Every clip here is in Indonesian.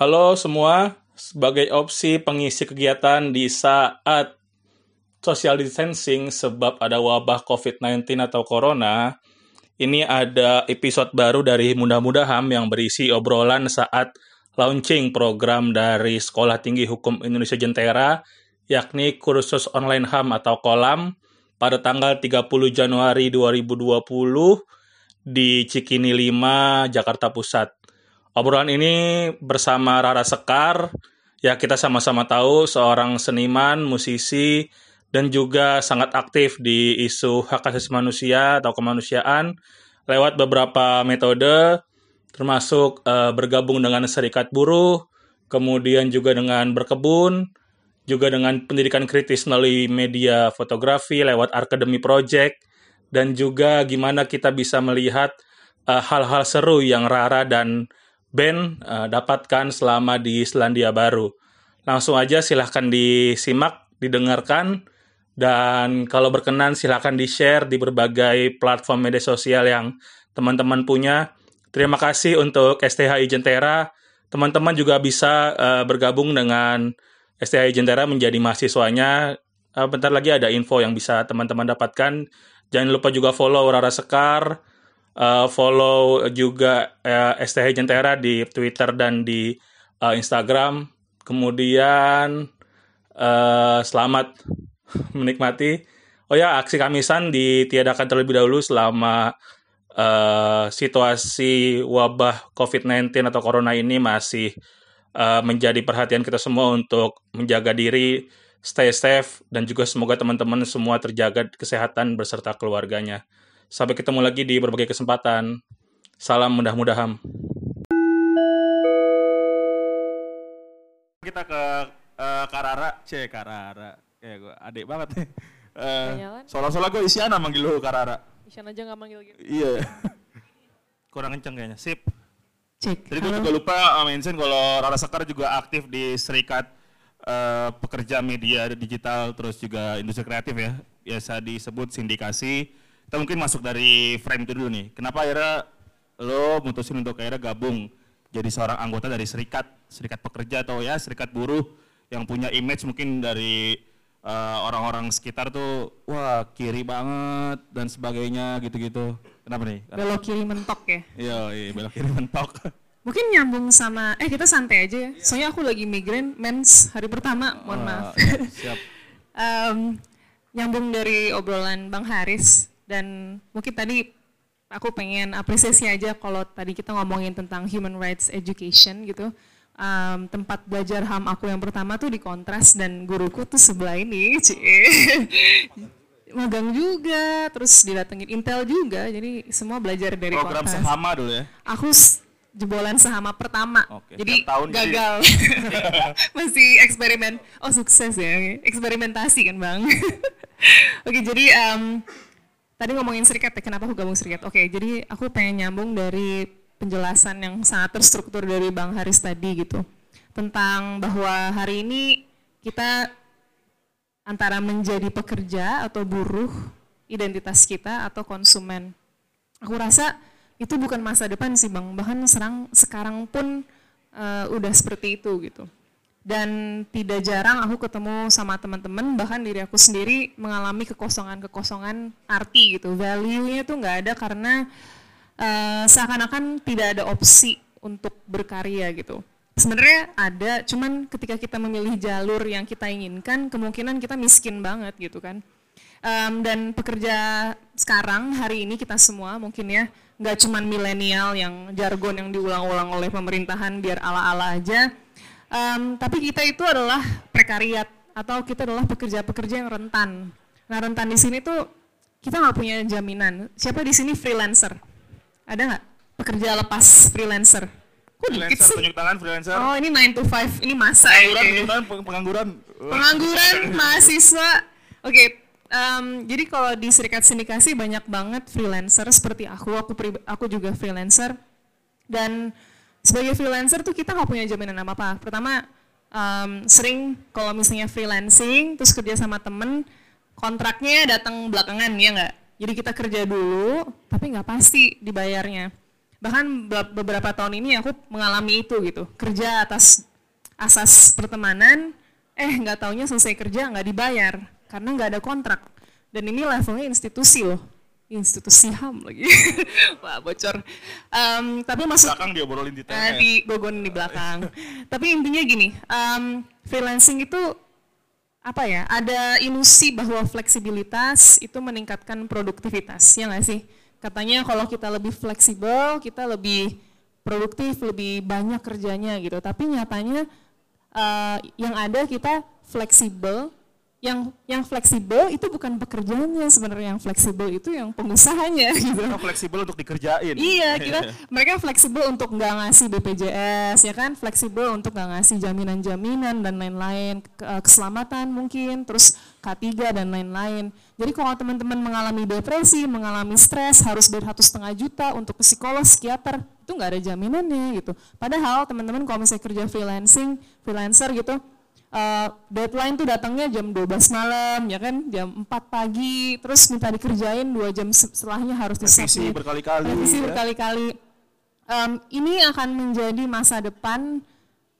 Halo semua, sebagai opsi pengisi kegiatan di saat social distancing sebab ada wabah COVID-19 atau corona, ini ada episode baru dari Mudah Mudah HAM yang berisi obrolan saat launching program dari Sekolah Tinggi Hukum Indonesia Jentera, yakni kursus online HAM atau kolam pada tanggal 30 Januari 2020 di Cikini 5, Jakarta Pusat. Obrolan ini bersama Rara Sekar, ya kita sama-sama tahu seorang seniman, musisi, dan juga sangat aktif di isu hak asasi manusia atau kemanusiaan lewat beberapa metode, termasuk uh, bergabung dengan serikat buruh, kemudian juga dengan berkebun, juga dengan pendidikan kritis melalui media fotografi lewat Academy Project, dan juga gimana kita bisa melihat eh, hal-hal uh, seru yang Rara dan band uh, dapatkan selama di Selandia Baru. Langsung aja silahkan disimak, didengarkan, dan kalau berkenan silahkan di-share di berbagai platform media sosial yang teman-teman punya. Terima kasih untuk STHI Jentera. Teman-teman juga bisa uh, bergabung dengan STHI Jentera menjadi mahasiswanya. Uh, bentar lagi ada info yang bisa teman-teman dapatkan. Jangan lupa juga follow Rara Sekar, uh, follow juga uh, eh, STH Jentera di Twitter dan di uh, Instagram. Kemudian uh, selamat menikmati. Oh ya, aksi Kamisan ditiadakan terlebih dahulu selama uh, situasi wabah COVID-19 atau Corona ini masih uh, menjadi perhatian kita semua untuk menjaga diri, stay safe, dan juga semoga teman-teman semua terjaga kesehatan beserta keluarganya. Sampai ketemu lagi di berbagai kesempatan. Salam mudah-mudahan. Kita ke uh, Karara, c Karara. Kayak gue adik banget nih. Uh, Soalnya-soalnya gue Isyana manggil lu Karara. Isyana aja gak manggil gitu. Iya. Kurang kenceng kayaknya. Sip. Cek. Jadi gue juga lupa uh, mention kalau Rara Sekar juga aktif di Serikat uh, Pekerja Media Digital terus juga industri kreatif ya. Biasa disebut sindikasi kita mungkin masuk dari frame itu dulu nih. Kenapa akhirnya lo mutusin untuk akhirnya gabung jadi seorang anggota dari serikat, serikat pekerja atau ya serikat buruh yang punya image mungkin dari eh, orang-orang uh, sekitar tuh wah kiri banget dan sebagainya gitu-gitu. Kenapa nih? Belok kiri mentok ya? Iya, iya belok kiri mentok. Mungkin nyambung sama, eh kita santai aja ya. Soalnya aku lagi migrain mens hari pertama, mohon uh, maaf. siap. um, nyambung dari obrolan Bang Haris, dan mungkin tadi aku pengen apresiasi aja kalau tadi kita ngomongin tentang human rights education gitu. Um, tempat belajar HAM aku yang pertama tuh di kontras dan guruku tuh sebelah ini magang juga terus didatengin Intel juga. Jadi semua belajar dari program kontras. sehama dulu ya? Aku jebolan sehama pertama. Oke, jadi tahun gagal. Masih eksperimen. Oh sukses ya. Eksperimentasi kan bang? Oke jadi um, tadi ngomongin serikat ya, kenapa aku gabung serikat? Oke, jadi aku pengen nyambung dari penjelasan yang sangat terstruktur dari Bang Haris tadi gitu. Tentang bahwa hari ini kita antara menjadi pekerja atau buruh, identitas kita atau konsumen. Aku rasa itu bukan masa depan sih Bang, bahkan serang sekarang pun uh, udah seperti itu gitu dan tidak jarang aku ketemu sama teman-teman bahkan diri aku sendiri mengalami kekosongan-kekosongan arti gitu. Value-nya tuh nggak ada karena uh, seakan-akan tidak ada opsi untuk berkarya gitu. Sebenarnya ada cuman ketika kita memilih jalur yang kita inginkan kemungkinan kita miskin banget gitu kan. Um, dan pekerja sekarang hari ini kita semua mungkin ya nggak cuman milenial yang jargon yang diulang-ulang oleh pemerintahan biar ala-ala aja Um, tapi kita itu adalah prekariat atau kita adalah pekerja-pekerja yang rentan. Nah rentan di sini tuh kita nggak punya jaminan. Siapa di sini freelancer? Ada nggak pekerja lepas freelancer? Kok dikit sih? Tunjuk tangan freelancer. Oh ini 9 to 5, ini masa pengangguran, ya. Pengangguran, pengangguran. Pengangguran, mahasiswa. Oke, okay, um, jadi kalau di serikat sindikasi banyak banget freelancer seperti aku, aku aku juga freelancer. Dan sebagai freelancer tuh kita nggak punya jaminan apa apa. Pertama um, sering kalau misalnya freelancing terus kerja sama temen kontraknya datang belakangan ya nggak. Jadi kita kerja dulu tapi nggak pasti dibayarnya. bahkan beberapa tahun ini aku mengalami itu gitu kerja atas asas pertemanan eh nggak taunya selesai kerja nggak dibayar karena nggak ada kontrak dan ini levelnya institusi loh institusi HAM lagi. Wah bocor. Um, tapi masuk belakang dia borolin di uh, di gogon di belakang. Tapi intinya gini um, freelancing itu apa ya? Ada ilusi bahwa fleksibilitas itu meningkatkan produktivitas ya nggak sih? Katanya kalau kita lebih fleksibel kita lebih produktif lebih banyak kerjanya gitu. Tapi nyatanya uh, yang ada kita fleksibel yang yang fleksibel itu bukan pekerjaannya sebenarnya yang fleksibel itu yang pengusahanya gitu. Kita fleksibel untuk dikerjain. Iya, kita mereka fleksibel untuk nggak ngasih BPJS ya kan, fleksibel untuk nggak ngasih jaminan-jaminan dan lain-lain, eh, keselamatan mungkin, terus K3 dan lain-lain. Jadi kalau teman-teman mengalami depresi, mengalami stres, harus bayar satu setengah juta untuk psikolog, psikiater, itu nggak ada jaminannya gitu. Padahal teman-teman kalau misalnya kerja freelancing, freelancer gitu, uh, deadline tuh datangnya jam 12 malam ya kan? Jam 4 pagi terus minta dikerjain dua jam setelahnya harus disubmit berkali-kali revisi ya. berkali-kali. Um, ini akan menjadi masa depan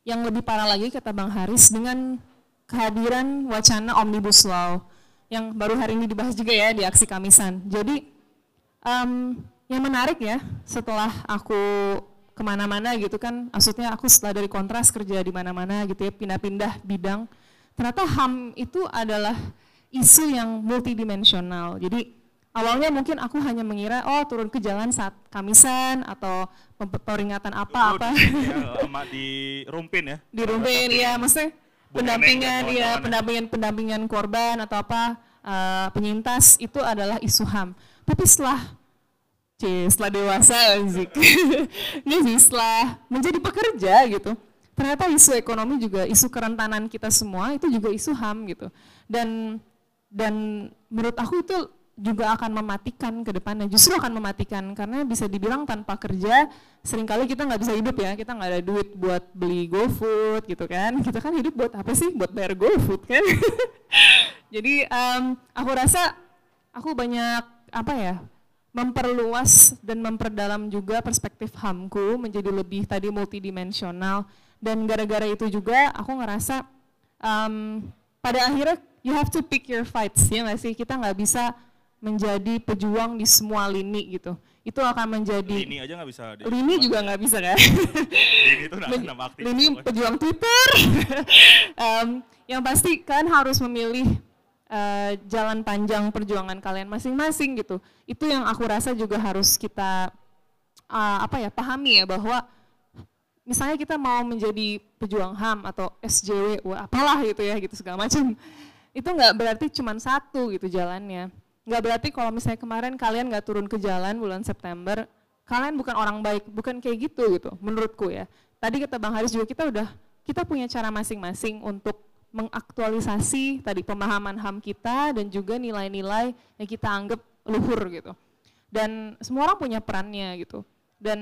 yang lebih parah lagi kata Bang Haris dengan kehadiran wacana omnibus law yang baru hari ini dibahas juga ya di aksi Kamisan. Jadi um, yang menarik ya setelah aku ke mana-mana gitu kan. Maksudnya aku setelah dari kontras kerja di mana-mana gitu ya pindah-pindah bidang. Ternyata HAM itu adalah isu yang multidimensional. Jadi awalnya mungkin aku hanya mengira oh turun ke jalan saat kamisan atau peringatan apa apa sama di rumpin ya di rumpin ya? Maksudnya pendampingan ya pendampingan pendampingan korban atau apa uh, penyintas itu adalah isu HAM tapi setelah C, setelah dewasa Zik. ini sih setelah menjadi pekerja gitu. Ternyata isu ekonomi juga isu kerentanan kita semua itu juga isu HAM gitu. Dan dan menurut aku itu juga akan mematikan ke depannya justru akan mematikan karena bisa dibilang tanpa kerja sering kali kita nggak bisa hidup ya kita nggak ada duit buat beli GoFood gitu kan kita kan hidup buat apa sih buat bayar GoFood kan jadi um, aku rasa aku banyak apa ya memperluas dan memperdalam juga perspektif HAMku menjadi lebih tadi multidimensional. Dan gara-gara itu juga aku ngerasa um, pada akhirnya you have to pick your fights ya nggak sih? Kita nggak bisa menjadi pejuang di semua lini gitu. Itu akan menjadi lini aja nggak bisa lini juga nggak bisa kan? Lini itu nama aktif lini pejuang Twitter. Um, yang pasti kan harus memilih uh, jalan panjang perjuangan kalian masing-masing gitu. Itu yang aku rasa juga harus kita uh, apa ya pahami ya bahwa misalnya kita mau menjadi pejuang HAM atau SJW, wah apalah gitu ya gitu segala macam. Itu nggak berarti cuma satu gitu jalannya. Nggak berarti kalau misalnya kemarin kalian nggak turun ke jalan bulan September, kalian bukan orang baik, bukan kayak gitu gitu menurutku ya. Tadi kata Bang Haris juga kita udah kita punya cara masing-masing untuk mengaktualisasi tadi pemahaman HAM kita dan juga nilai-nilai yang kita anggap luhur gitu. Dan semua orang punya perannya gitu. Dan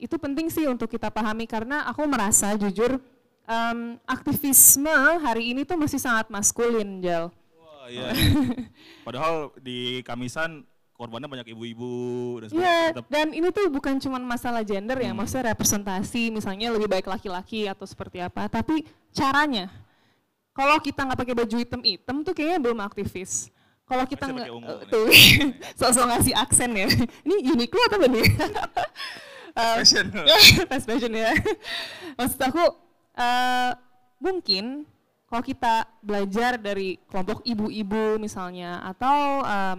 itu penting sih untuk kita pahami karena aku merasa jujur um, aktivisme hari ini tuh masih sangat maskulin, Jal. Wah, iya. Padahal di Kamisan korbannya banyak ibu-ibu dan sebagainya. Iya, dan ini tuh bukan cuma masalah gender ya, hmm. maksudnya representasi misalnya lebih baik laki-laki atau seperti apa, tapi caranya kalau kita nggak pakai baju hitam-hitam tuh kayaknya belum aktivis. Kalau kita nggak uh, tuh sosok ngasih aksen ya. Ini Uniqlo atau nih? fashion. Fast fashion ya. Maksud aku uh, mungkin kalau kita belajar dari kelompok ibu-ibu misalnya atau um,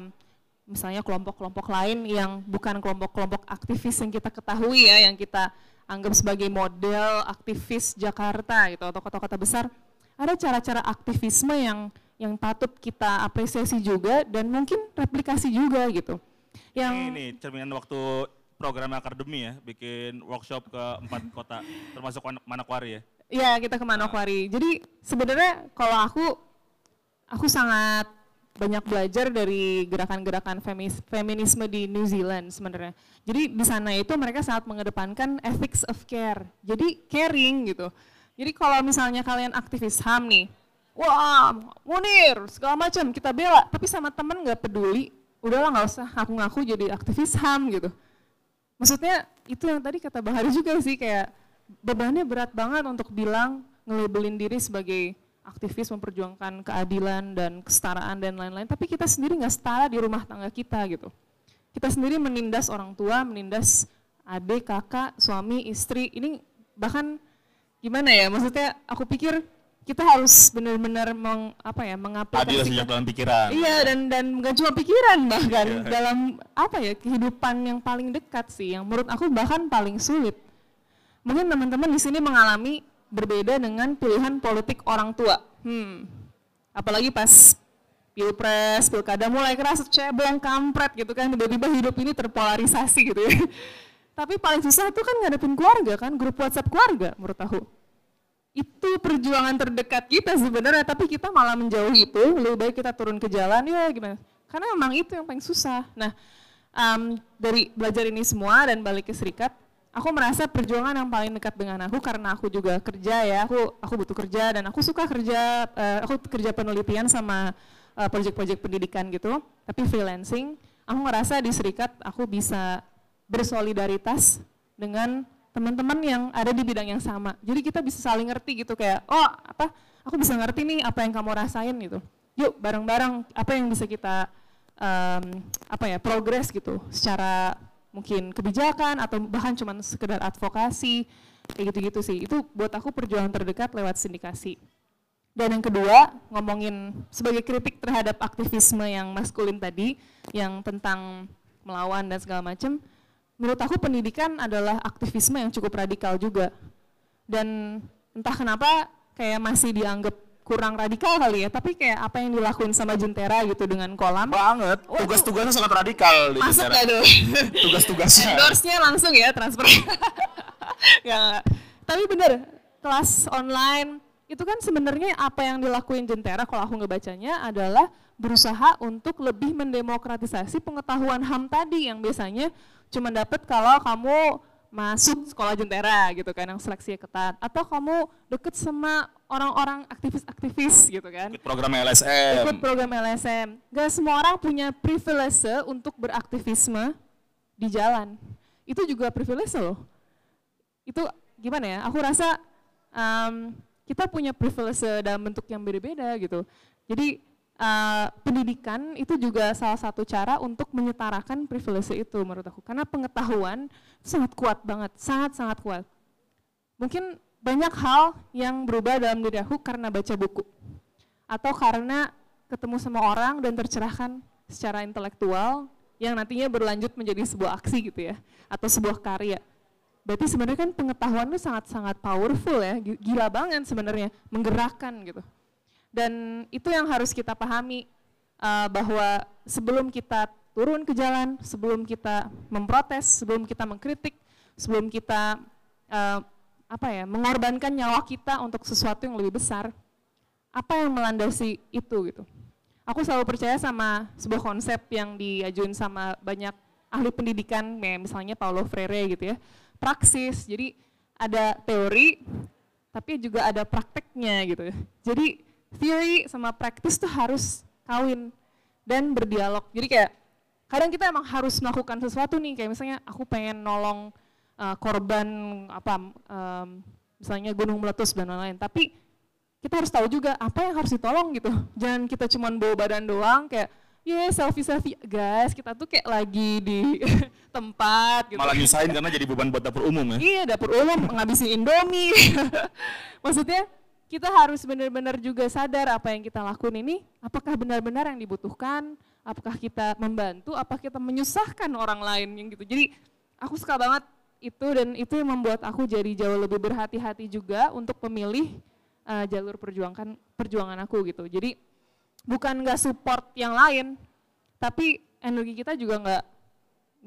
misalnya kelompok-kelompok lain yang bukan kelompok-kelompok aktivis yang kita ketahui ya, yang kita anggap sebagai model aktivis Jakarta gitu atau kota-kota besar, ada cara-cara aktivisme yang yang patut kita apresiasi juga dan mungkin replikasi juga gitu. Yang ini, ini cerminan waktu program akademi ya, bikin workshop ke empat kota, termasuk Manokwari ya. Iya, kita ke Manokwari. Nah. Jadi sebenarnya kalau aku aku sangat banyak belajar dari gerakan-gerakan feminisme di New Zealand sebenarnya. Jadi di sana itu mereka sangat mengedepankan ethics of care. Jadi caring gitu. Jadi kalau misalnya kalian aktivis HAM nih, wah Munir segala macam kita bela, tapi sama temen nggak peduli, udahlah nggak usah ngaku-ngaku jadi aktivis HAM gitu. maksudnya itu yang tadi kata Bahari juga sih kayak bebannya berat banget untuk bilang ngelabelin diri sebagai aktivis memperjuangkan keadilan dan kesetaraan dan lain-lain tapi kita sendiri nggak setara di rumah tangga kita gitu kita sendiri menindas orang tua menindas adik kakak suami istri ini bahkan gimana ya? Maksudnya aku pikir kita harus benar-benar meng apa ya mengaplikasikan adil sejak dalam pikiran. Iya dan dan bukan cuma pikiran bahkan yeah. dalam apa ya kehidupan yang paling dekat sih yang menurut aku bahkan paling sulit. Mungkin teman-teman di sini mengalami berbeda dengan pilihan politik orang tua. Hmm. Apalagi pas pilpres pilkada mulai keras cebong kampret gitu kan tiba-tiba hidup ini terpolarisasi gitu ya tapi paling susah itu kan ngadepin keluarga kan grup WhatsApp keluarga menurut aku. Itu perjuangan terdekat kita sebenarnya tapi kita malah menjauhi itu. Lebih baik kita turun ke jalan ya gimana? Karena memang itu yang paling susah. Nah um, dari belajar ini semua dan balik ke serikat aku merasa perjuangan yang paling dekat dengan aku karena aku juga kerja ya. Aku aku butuh kerja dan aku suka kerja uh, aku kerja penelitian sama uh, proyek-proyek pendidikan gitu. Tapi freelancing aku ngerasa di serikat aku bisa bersolidaritas dengan teman-teman yang ada di bidang yang sama. Jadi kita bisa saling ngerti gitu kayak, oh apa, aku bisa ngerti nih apa yang kamu rasain gitu. Yuk bareng-bareng apa yang bisa kita um, apa ya progres gitu secara mungkin kebijakan atau bahkan cuma sekedar advokasi kayak gitu-gitu sih. Itu buat aku perjuangan terdekat lewat sindikasi. Dan yang kedua, ngomongin sebagai kritik terhadap aktivisme yang maskulin tadi, yang tentang melawan dan segala macam, menurut aku pendidikan adalah aktivisme yang cukup radikal juga. Dan entah kenapa kayak masih dianggap kurang radikal kali ya, tapi kayak apa yang dilakuin sama Jentera gitu dengan kolam. Banget, tugas-tugasnya sangat radikal di Masuk Jentera. Tugas-tugasnya. Endorse-nya langsung ya transfer. ya, tapi bener, kelas online itu kan sebenarnya apa yang dilakuin Jentera kalau aku ngebacanya adalah berusaha untuk lebih mendemokratisasi pengetahuan HAM tadi yang biasanya cuma dapat kalau kamu masuk sekolah jentera gitu kan yang seleksi ketat. Atau kamu deket sama orang-orang aktivis-aktivis gitu kan. Ikut program LSM ikut program LSM gak semua orang punya privilege untuk beraktivisme di jalan. Itu juga privilege loh. Itu gimana ya? Aku rasa um, kita punya privilege dalam bentuk yang beda-beda gitu. Jadi uh, pendidikan itu juga salah satu cara untuk menyetarakan privilege itu menurut aku. Karena pengetahuan sangat kuat banget sangat sangat kuat. Mungkin banyak hal yang berubah dalam diri aku karena baca buku. Atau karena ketemu sama orang dan tercerahkan secara intelektual yang nantinya berlanjut menjadi sebuah aksi gitu ya atau sebuah karya. Berarti sebenarnya kan pengetahuan itu sangat-sangat powerful ya gila banget sebenarnya menggerakkan gitu dan itu yang harus kita pahami uh, bahwa sebelum kita turun ke jalan, sebelum kita memprotes, sebelum kita mengkritik, sebelum kita uh, apa ya mengorbankan nyawa kita untuk sesuatu yang lebih besar, apa yang melandasi itu gitu. Aku selalu percaya sama sebuah konsep yang diajuin sama banyak ahli pendidikan, misalnya Paulo Freire gitu ya, praksis. Jadi ada teori, tapi juga ada prakteknya gitu. Ya. Jadi theory sama practice tuh harus kawin dan berdialog. Jadi kayak kadang kita emang harus melakukan sesuatu nih kayak misalnya aku pengen nolong uh, korban apa um, misalnya gunung meletus dan lain-lain. Tapi kita harus tahu juga apa yang harus ditolong gitu. Jangan kita cuma bawa badan doang kayak ya yeah, selfie selfie guys kita tuh kayak lagi di tempat gitu. malah nyusahin karena jadi beban buat dapur umum ya iya dapur umum ngabisin indomie maksudnya kita harus benar-benar juga sadar apa yang kita lakukan ini. Apakah benar-benar yang dibutuhkan, apakah kita membantu, apakah kita menyusahkan orang lain yang gitu. Jadi aku suka banget itu dan itu yang membuat aku jadi jauh lebih berhati-hati juga untuk memilih uh, jalur perjuangan perjuangan aku gitu. Jadi bukan nggak support yang lain, tapi energi kita juga nggak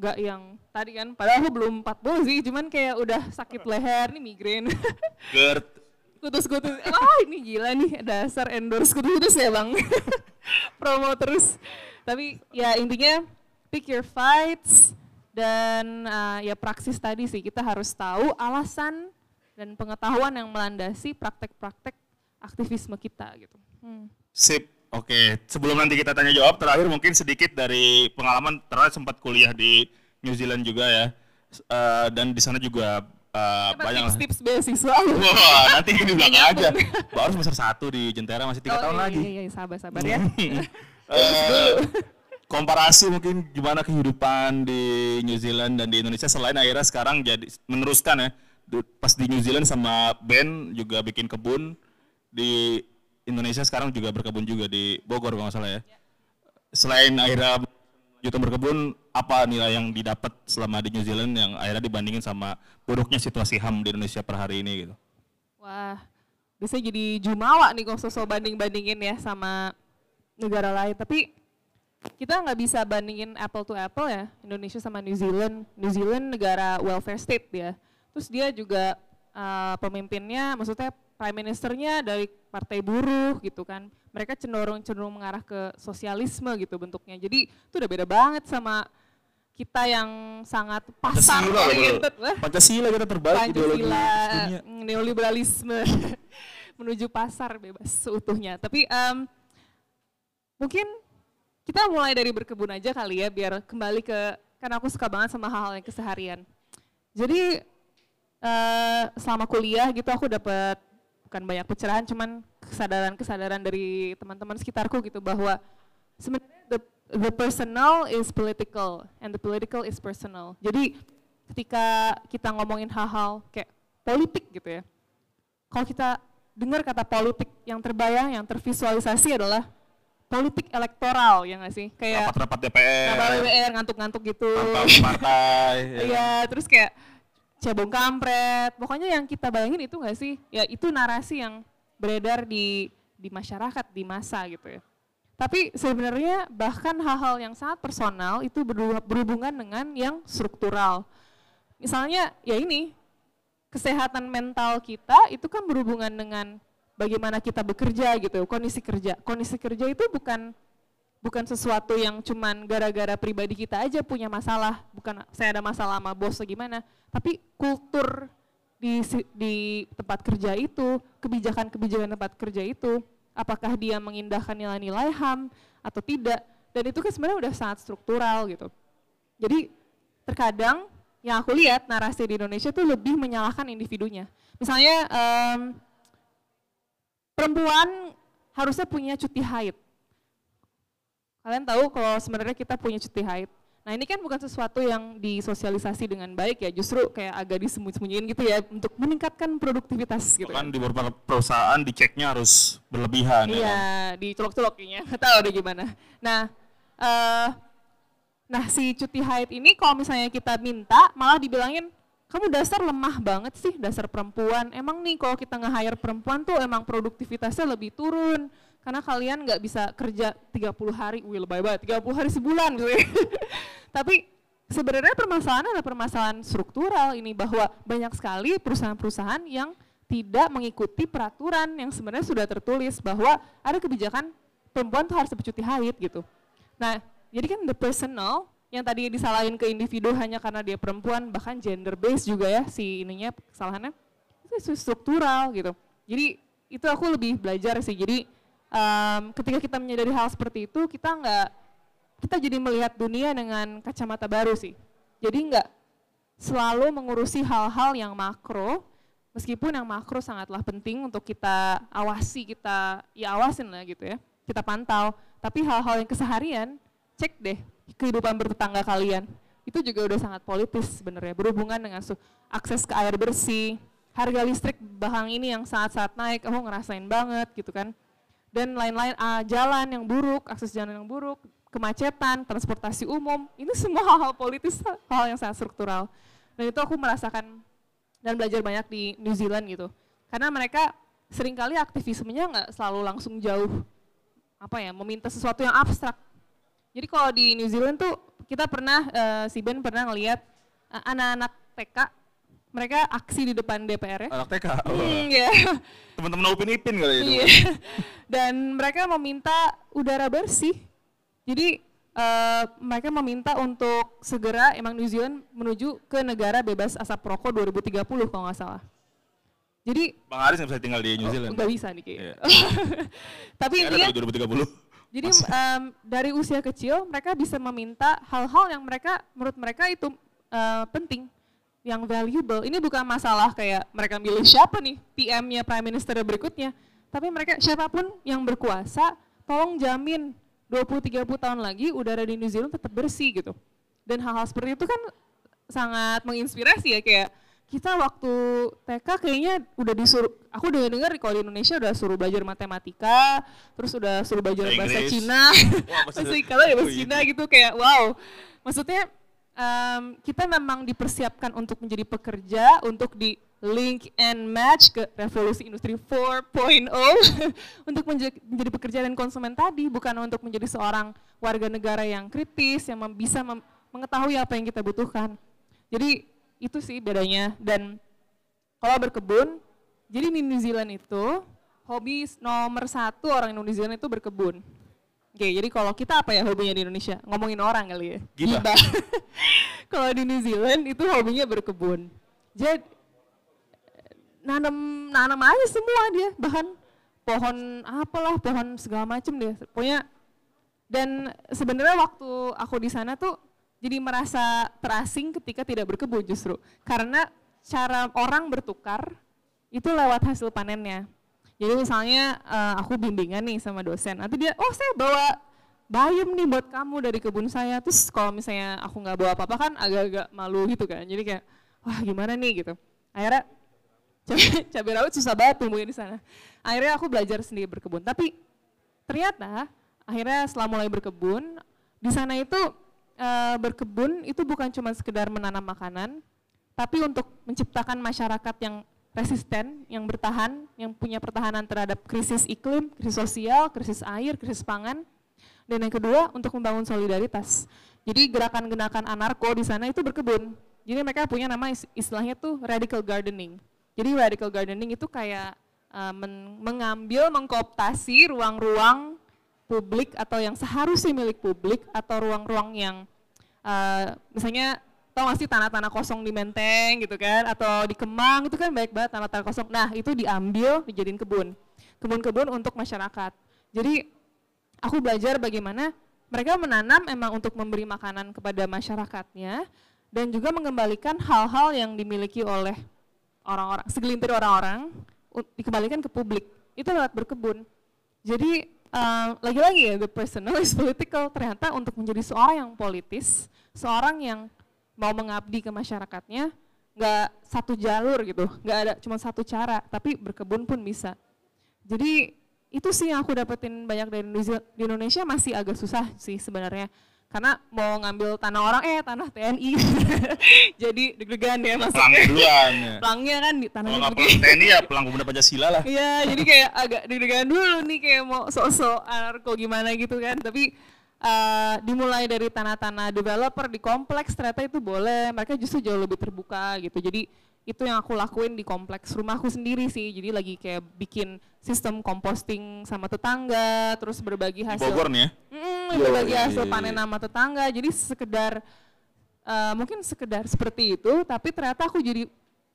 nggak yang tadi kan. Padahal aku belum 40 sih cuman kayak udah sakit leher nih migrain. GERD kutus-kutus. Wah ini gila nih dasar endorse kutus-kutus ya bang. Promo terus. Tapi ya intinya pick your fights dan uh, ya praksis tadi sih kita harus tahu alasan dan pengetahuan yang melandasi praktek-praktek aktivisme kita gitu. Hmm. Sip, oke. Okay. Sebelum nanti kita tanya jawab, terakhir mungkin sedikit dari pengalaman terakhir sempat kuliah di New Zealand juga ya uh, dan di sana juga uh, banyak tips, tips beasiswa. Wah, nanti ini belakang aja. Baru semester satu di Jentera masih tiga oh, tahun iya, lagi. Iya, iya, sabar, sabar ya. uh, komparasi mungkin gimana kehidupan di New Zealand dan di Indonesia selain akhirnya sekarang jadi meneruskan ya pas di New Zealand sama Ben juga bikin kebun di Indonesia sekarang juga berkebun juga di Bogor kalau nggak salah ya. ya. Selain akhirnya juta berkebun apa nilai yang didapat selama di New Zealand yang akhirnya dibandingin sama buruknya situasi HAM di Indonesia per hari ini gitu? Wah, bisa jadi jumawa nih kalau sosok banding-bandingin ya sama negara lain. Tapi kita nggak bisa bandingin apple to apple ya Indonesia sama New Zealand. New Zealand negara welfare state ya. Terus dia juga uh, pemimpinnya, maksudnya prime ministernya dari partai buruh gitu kan mereka cenderung cenderung mengarah ke sosialisme gitu bentuknya. Jadi itu udah beda banget sama kita yang sangat pasar Pancasila, oriented. Pancasila kita terbalik Pancasila, neoliberalisme menuju pasar bebas seutuhnya. Tapi um, mungkin kita mulai dari berkebun aja kali ya biar kembali ke karena aku suka banget sama hal-hal yang keseharian. Jadi uh, selama kuliah gitu aku dapat bukan banyak pencerahan cuman kesadaran-kesadaran dari teman-teman sekitarku gitu bahwa sebenarnya the, the personal is political and the political is personal. Jadi ketika kita ngomongin hal-hal kayak politik gitu ya, kalau kita dengar kata politik yang terbayang, yang tervisualisasi adalah politik elektoral ya nggak sih kayak rapat-rapat DPR rapat DPR ngantuk-ngantuk gitu partai ya. iya terus kayak cebong kampret pokoknya yang kita bayangin itu nggak sih ya itu narasi yang beredar di di masyarakat di masa gitu ya. Tapi sebenarnya bahkan hal-hal yang sangat personal itu berhubungan dengan yang struktural. Misalnya ya ini kesehatan mental kita itu kan berhubungan dengan bagaimana kita bekerja gitu, kondisi kerja. Kondisi kerja itu bukan bukan sesuatu yang cuman gara-gara pribadi kita aja punya masalah, bukan saya ada masalah sama bos gimana, tapi kultur di di tempat kerja itu, kebijakan-kebijakan tempat kerja itu, apakah dia mengindahkan nilai-nilai HAM atau tidak, dan itu kan sebenarnya udah sangat struktural gitu. Jadi terkadang yang aku lihat narasi di Indonesia itu lebih menyalahkan individunya. Misalnya um, perempuan harusnya punya cuti haid. Kalian tahu kalau sebenarnya kita punya cuti haid Nah ini kan bukan sesuatu yang disosialisasi dengan baik ya, justru kayak agak disembunyi-sembunyiin gitu ya untuk meningkatkan produktivitas gitu. Kan di beberapa perusahaan diceknya harus berlebihan. Ya iya, ya. dicolok-colokinya, nggak tahu deh gimana. Nah, uh, nah si cuti haid ini kalau misalnya kita minta malah dibilangin kamu dasar lemah banget sih dasar perempuan. Emang nih kalau kita nge-hire perempuan tuh emang produktivitasnya lebih turun karena kalian nggak bisa kerja 30 hari, wih lebay banget, 30 hari sebulan gitu ya. Tapi sebenarnya permasalahan adalah permasalahan struktural ini bahwa banyak sekali perusahaan-perusahaan yang tidak mengikuti peraturan yang sebenarnya sudah tertulis bahwa ada kebijakan perempuan tuh harus bercuti haid gitu. Nah, jadi kan the personal yang tadi disalahin ke individu hanya karena dia perempuan, bahkan gender based juga ya si ininya kesalahannya, itu struktural gitu. Jadi itu aku lebih belajar sih. Jadi um, ketika kita menyadari hal seperti itu kita nggak kita jadi melihat dunia dengan kacamata baru sih jadi nggak selalu mengurusi hal-hal yang makro meskipun yang makro sangatlah penting untuk kita awasi kita ya awasin lah gitu ya kita pantau tapi hal-hal yang keseharian cek deh kehidupan bertetangga kalian itu juga udah sangat politis sebenarnya berhubungan dengan akses ke air bersih harga listrik bahang ini yang sangat-sangat naik aku ngerasain banget gitu kan dan lain-lain uh, jalan yang buruk, akses jalan yang buruk, kemacetan, transportasi umum, ini semua hal-hal politis, hal yang sangat struktural. Dan itu aku merasakan dan belajar banyak di New Zealand gitu. Karena mereka sering kali aktivismenya nggak selalu langsung jauh, apa ya, meminta sesuatu yang abstrak. Jadi kalau di New Zealand tuh kita pernah, uh, si Ben pernah ngelihat uh, anak-anak TK mereka aksi di depan DPR ya. Anak TK. Oh. Hmm, ya. Teman-teman Upin Ipin kali itu. Iya. Dan mereka meminta udara bersih. Jadi uh, mereka meminta untuk segera emang New Zealand menuju ke negara bebas asap rokok 2030 kalau nggak salah. Jadi Bang Aris nggak bisa tinggal di New Zealand. Nggak bisa nih kayaknya. Yeah. Tapi intinya 2030. Jadi um, dari usia kecil mereka bisa meminta hal-hal yang mereka menurut mereka itu uh, penting yang valuable. Ini bukan masalah kayak mereka milih siapa nih PM-nya Prime Minister berikutnya, tapi mereka siapa pun yang berkuasa, tolong jamin 20-30 tahun lagi udara di New Zealand tetap bersih gitu. Dan hal-hal seperti itu kan sangat menginspirasi ya kayak kita waktu TK kayaknya udah disuruh aku udah dengar kalau di Indonesia udah suruh belajar matematika terus udah suruh belajar bahasa Cina. Bahasa kalau ya bahasa Cina gitu kayak wow. Maksudnya um, kita memang dipersiapkan untuk menjadi pekerja untuk di link and match ke revolusi industri 4.0 untuk menjadi, menjadi pekerja dan konsumen tadi bukan untuk menjadi seorang warga negara yang kritis yang bisa mem mengetahui apa yang kita butuhkan. Jadi itu sih bedanya dan kalau berkebun jadi di New Zealand itu hobi nomor satu orang New Zealand itu berkebun. Oke, jadi kalau kita apa ya hobinya di Indonesia? Ngomongin orang kali ya. Gila. kalau di New Zealand itu hobinya berkebun. Jadi nanam nanam aja semua dia, bahkan pohon apalah, pohon segala macam dia. Pokoknya dan sebenarnya waktu aku di sana tuh jadi merasa terasing ketika tidak berkebun justru. Karena cara orang bertukar itu lewat hasil panennya. Jadi misalnya uh, aku bimbingan nih sama dosen, nanti dia, oh saya bawa bayam nih buat kamu dari kebun saya. Terus kalau misalnya aku nggak bawa apa-apa kan agak-agak malu gitu kan. Jadi kayak, wah gimana nih gitu. Akhirnya cabai, cabai rawit susah banget tumbuhnya di sana. Akhirnya aku belajar sendiri berkebun. Tapi ternyata akhirnya setelah mulai berkebun, di sana itu uh, berkebun itu bukan cuma sekedar menanam makanan, tapi untuk menciptakan masyarakat yang resisten, yang bertahan, yang punya pertahanan terhadap krisis iklim, krisis sosial, krisis air, krisis pangan. Dan yang kedua untuk membangun solidaritas. Jadi gerakan-gerakan anarko di sana itu berkebun. Jadi mereka punya nama istilahnya tuh radical gardening. Jadi radical gardening itu kayak men mengambil, mengkooptasi ruang-ruang publik atau yang seharusnya milik publik atau ruang-ruang yang uh, misalnya tau gak sih tanah-tanah kosong di Menteng gitu kan atau di Kemang itu kan baik banget tanah-tanah kosong. Nah itu diambil dijadiin kebun. Kebun-kebun untuk masyarakat. Jadi aku belajar bagaimana mereka menanam emang untuk memberi makanan kepada masyarakatnya dan juga mengembalikan hal-hal yang dimiliki oleh orang-orang segelintir orang-orang dikembalikan ke publik. Itu lewat berkebun. Jadi lagi-lagi uh, ya the personal is political. Ternyata untuk menjadi seorang yang politis seorang yang mau mengabdi ke masyarakatnya nggak satu jalur gitu, nggak ada cuma satu cara, tapi berkebun pun bisa. Jadi itu sih yang aku dapetin banyak dari di Indonesia masih agak susah sih sebenarnya karena mau ngambil tanah orang eh tanah TNI jadi deg-degan ya mas. Pelang duluan ya. pelangnya kan di tanah kalau pelang TNI ya pelang pemuda Pancasila lah. Iya jadi kayak agak deg-degan dulu nih kayak mau sok-sok anarko gimana gitu kan. Tapi uh, dimulai dari tanah-tanah developer di kompleks ternyata itu boleh. Mereka justru jauh lebih terbuka gitu. Jadi itu yang aku lakuin di kompleks rumahku sendiri sih jadi lagi kayak bikin sistem composting sama tetangga terus berbagi hasil Bogor nih ya mm, berbagi hasil panen sama tetangga jadi sekedar uh, mungkin sekedar seperti itu tapi ternyata aku jadi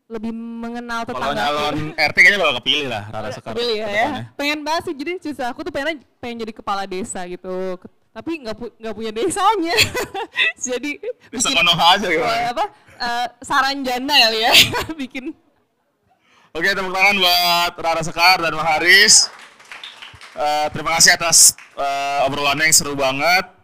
lebih mengenal tetangga. Kalau nyalon RT kayaknya bakal kepilih lah Rara Sekar. Kepilih ya, ya. Pengen banget sih jadi susah aku tuh pengen pengen jadi kepala desa gitu tapi nggak pu nggak punya desanya. Jadi desa Konoha aja gitu apa uh, saran janda ya ya bikin. Oke tepuk tangan buat Rara Sekar dan Bang Haris uh, terima kasih atas uh, obrolannya yang seru banget